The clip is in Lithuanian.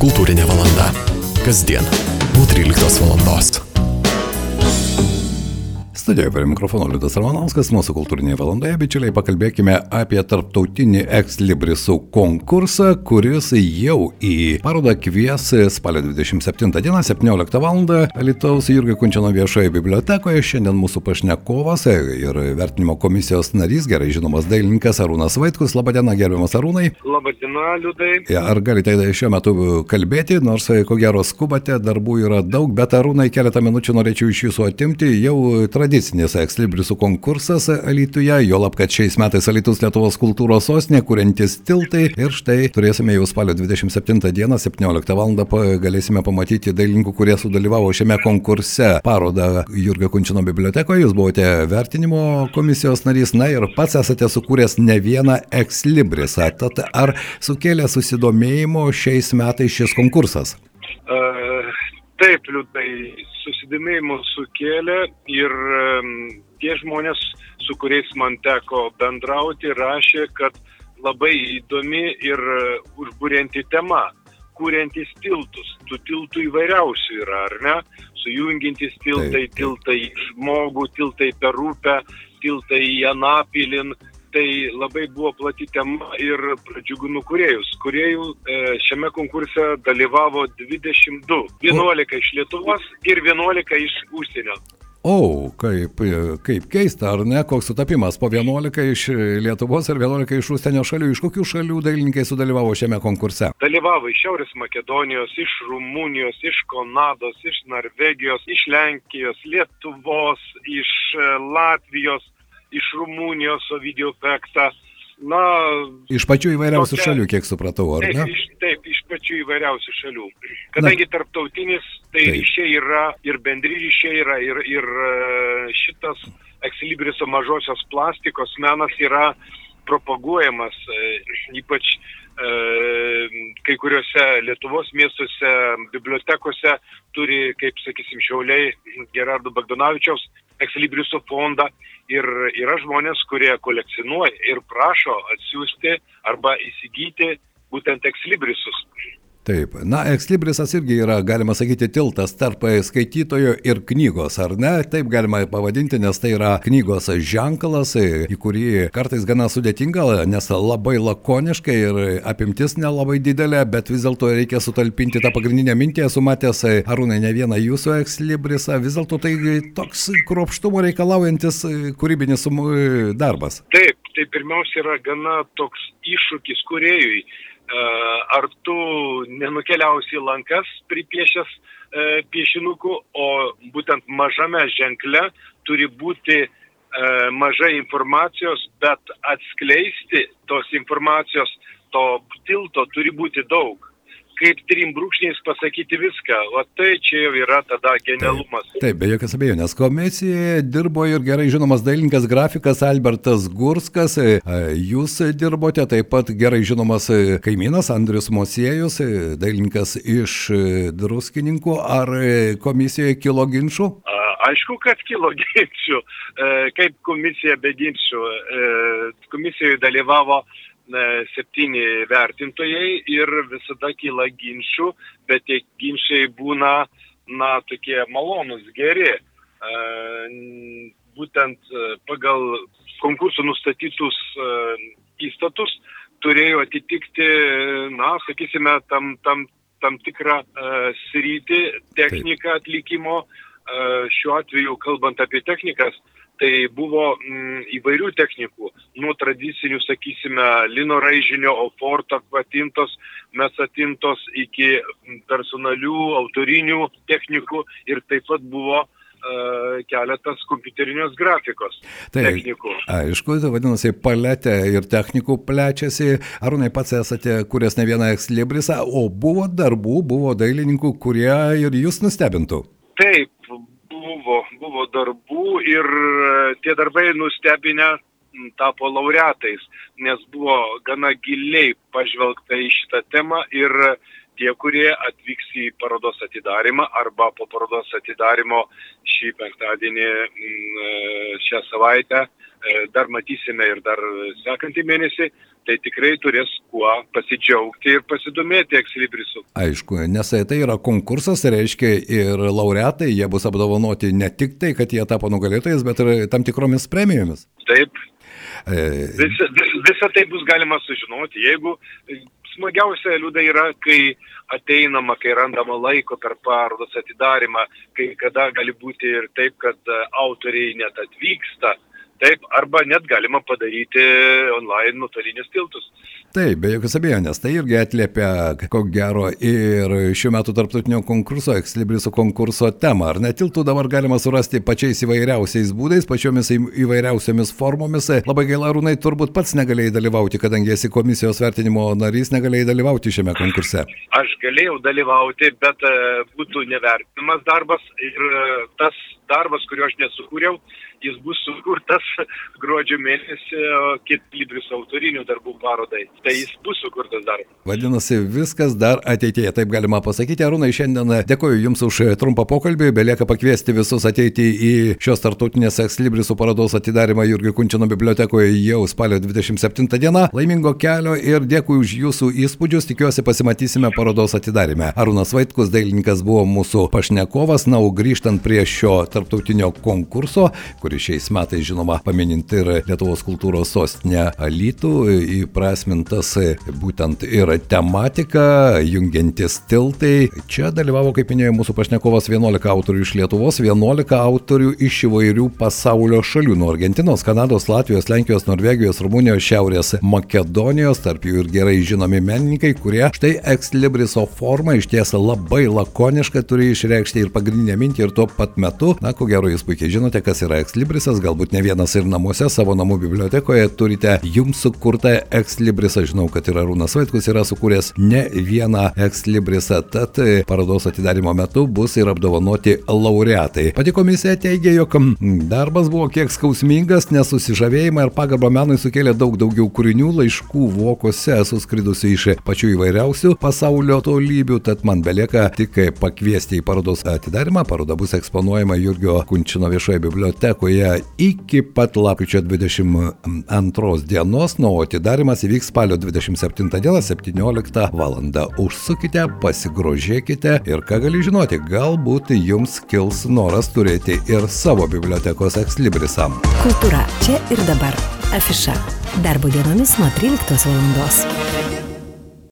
Kultūrinė valanda. Kasdien po 13 valandos. Studijoje prie mikrofono Liudas Ramanauskas, mūsų kultūrinėje valandoje, bičiuliai, pakalbėkime apie tarptautinį ekslibrisų konkursą, kuris jau į parodą kvies spalio 27 dieną, 17 val. Lietuvos Jurgio Kunčiano viešoje bibliotekoje. Šiandien mūsų pašnekovas ir vertinimo komisijos narys, gerai žinomas dailininkas Arūnas Vaitkus. Labadiena, gerbiamas Arūnai. Labadiena, Liudai. Ar galite šiuo metu kalbėti, nors ko gero skubate, darbų yra daug, bet Arūnai keletą minučių norėčiau iš jūsų atimti. Jau tradicija tradicinis ekslibrisų konkursas Alytuje, jo lab, kad šiais metais Alytus Lietuvos kultūros sostinė, kuriantis tiltai ir štai turėsime jau spalio 27 dieną, 17 val. galėsime pamatyti dailininkų, kurie sudalyvavo šiame konkurse parodą Jurgio Kunčino bibliotekoje, jūs buvote vertinimo komisijos narys, na ir pats esate sukūręs ne vieną ekslibrisą, tad ar sukėlė susidomėjimo šiais metais šis konkursas? Uh, taip, liūdai, susidomėjimo sukėlė ir tie žmonės, su kuriais man teko bendrauti, rašė, kad labai įdomi ir užbūrenti tema, kūriantis tiltus. Tų tiltų įvairiausių yra, ar ne? Sujungintis tiltai, taip, taip. tiltai į žmogų, tiltai per upę, tiltai į Anapilin. Tai labai buvo plati tema ir pradžiugino kuriejus. Kuriejų e, šiame konkurse dalyvavo 22. 11 iš Lietuvos ir 11 iš užsienio. O, kaip, kaip keista, ar ne, koks sutapimas, po 11 iš Lietuvos ir 11 iš užsienio šalių. Iš kokių šalių dailininkai sudalyvavo šiame konkurse? Dalyvavo iš Šiaurės Makedonijos, iš Rumunijos, iš Kanados, iš Norvegijos, iš Lenkijos, Lietuvos, iš Latvijos, iš Rumunijos Ovidio Pekta. Na, iš pačių įvairiausių tokia, šalių, kiek supratau, ar taip, ne? Iš, taip, iš pačių įvairiausių šalių. Kadangi Na, tarptautinis, tai taip. ryšiai yra ir bendri ryšiai yra ir, ir šitas ekslibrisio mažosios plastikos menas yra propaguojamas, ypač kai kuriuose Lietuvos miestuose, bibliotekose turi, kaip sakysim, Šiauliai Gerardo Bagdonavičiaus ekslibrisų fondą ir yra žmonės, kurie kolekcionuoja ir prašo atsiųsti arba įsigyti būtent ekslibrisus. Taip, na, ekslibrisas irgi yra, galima sakyti, tiltas tarp skaitytojo ir knygos, ar ne? Taip galima pavadinti, nes tai yra knygos ženklas, į kurį kartais gana sudėtinga, nes labai lakoniškai ir apimtis nelabai didelė, bet vis dėlto reikia sutalpinti tą pagrindinę mintį, esu matęs Arūnai ne vieną jūsų ekslibrisą, vis dėlto tai toks kruopštumo reikalaujantis kūrybinis darbas. Taip, tai pirmiausia yra gana toks iššūkis kuriejui ar tu nenukeliausi į lankas pripiešęs e, piešinukų, o būtent mažame ženkle turi būti e, mažai informacijos, bet atskleisti tos informacijos, to tilto turi būti daug kaip trim brūkšniais pasakyti viską. O tai čia jau yra tada genialumas. Taip, taip be jokios abejonės. Komisijoje dirbo ir gerai žinomas dailininkas grafikas Albertas Gurskas. Jūs dirbote taip pat gerai žinomas kaimynas Andrius Mosiejus, dailininkas iš druskininkų. Ar komisijoje kilo ginčių? Aišku, kad kilo ginčių. Kaip komisija be ginčių. Komisijoje dalyvavo septyni vertintojai ir visada kyla ginčių, bet tie ginčiai būna, na, tokie malonus, geri. Būtent pagal konkursų nustatytus įstatus turėjo atitikti, na, sakysime, tam, tam, tam tikrą sritį, techniką atlikimo. Šiuo atveju, kalbant apie technikas, tai buvo mm, įvairių technikų, nuo tradicinių, sakysime, lino raižinio, oforto patintos, mesatintos iki personalių, autorinių technikų ir taip pat buvo keletas kompiuterinės grafikos tai, technikų. Aišku, tai vadinasi, paletė ir technikų plečiasi. Arūnai pats esate kūręs ne vieną ekslibrisą, o buvo darbų, buvo dailininkų, kurie ir jūs nustebintų. Taip, buvo darbų ir tie darbai nustebinę tapo laureatais, nes buvo gana giliai pažvelgta į šitą temą ir tie, kurie atvyks į parodos atidarimą arba po parodos atidarimo šį penktadienį, šią savaitę, dar matysime ir dar sekantį mėnesį, tai tikrai turės kuo pasidžiaugti ir pasidomėti ekslibrisu. Aišku, nes tai yra konkursas, tai reiškia ir laureatai, jie bus apdovanoti ne tik tai, kad jie tapo nugalėtojais, bet ir tam tikromis premijomis. Taip. E... Visa, vis, tai bus galima sužinoti, jeigu smagiausia liūda yra, kai ateinama, kai randama laiko per parodos atidarimą, kai kada gali būti ir taip, kad autoriai net atvyksta Taip, arba net galima padaryti online nuotolinius tiltus. Taip, be jokios abejonės, tai irgi atliepia, ko gero, ir šiuo metu tarptautinio konkurso, Exlibriso konkurso temą. Ar ne tiltų dabar galima surasti pačiais įvairiausiais būdais, pačiomis įvairiausiamis formomis. Labai gaila, Rūnai, turbūt pats negalėjai dalyvauti, kadangi esi komisijos vertinimo narys, negalėjai dalyvauti šiame konkurse. Aš galėjau dalyvauti, bet e, būtų nevertinamas darbas ir e, tas darbas, kurio aš nesukūriau, jis bus sukurtas gruodžio mėnesį Kitlibris autorinių darbų parodai. Tai jis bus sukurtas dar. Vadinasi, viskas dar ateityje, taip galima pasakyti. Arūnai, šiandien dėkoju Jums už trumpą pokalbį. Belieka pakviesti visus ateiti į šios tartutinės Ekslibrisų parodos atidarimą Jurgio Kunčino bibliotekoje jau spalio 27 dieną. Laimingo kelio ir dėkui už Jūsų įspūdžius. Tikiuosi pasimatysime parodos atidarime. Arūnas Vaitkus, dailininkas, buvo mūsų pašnekovas. Na, o grįžtant prie šio tarptautinio konkurso, kuris šiais metais, žinoma, paminint ir Lietuvos kultūros sostinę Alytų, įprasmintas būtent ir tematika, jungiantis tiltai. Čia dalyvavo, kaip minėjo mūsų pašnekovas, 11 autorių iš Lietuvos, 11 autorių iš įvairių pasaulio šalių - nuo Argentinos, Kanados, Latvijos, Lenkijos, Norvegijos, Rumunijos, Šiaurės Makedonijos, tarp jų ir gerai žinomi menininkai, kurie štai Exlibriso formą iš ties labai lakoniškai turi išreikšti ir pagrindinę mintį ir tuo pat metu, na, ko gero jūs puikiai žinote, kas yra Exlibrisas, galbūt ne vienas ir namuose, savo namų bibliotekoje turite jums sukurtą Exlibrisą. Žinau, kad ir Arūnas Vaitkus yra sukūręs ne vieną Exlibrisą, tad parodos atidarimo metu bus ir apdovanoti laureatai. Pati komisija teigia, jog darbas buvo kiek skausmingas, nes susižavėjimą ir pagarbą menui sukėlė daug daugiau kūrinių, laiškų vokose suskridusių iš pačių įvairiausių pasaulio tolybių, tad man belieka tik pakviesti į parodos atidarimą. Paroda bus eksponuojama Jurgio Kunčino viešoje bibliotekoje iki pat lapkričio 22 dienos, nuo atidarimas įvyks spalio 27 dieną 17 val. Užsukite, pasigrožėkite ir ką gali žinoti, galbūt jums kils noras turėti ir savo bibliotekos ekslibrisą. Kultūra čia ir dabar. Afiša. Darbo dienomis nuo 13 val.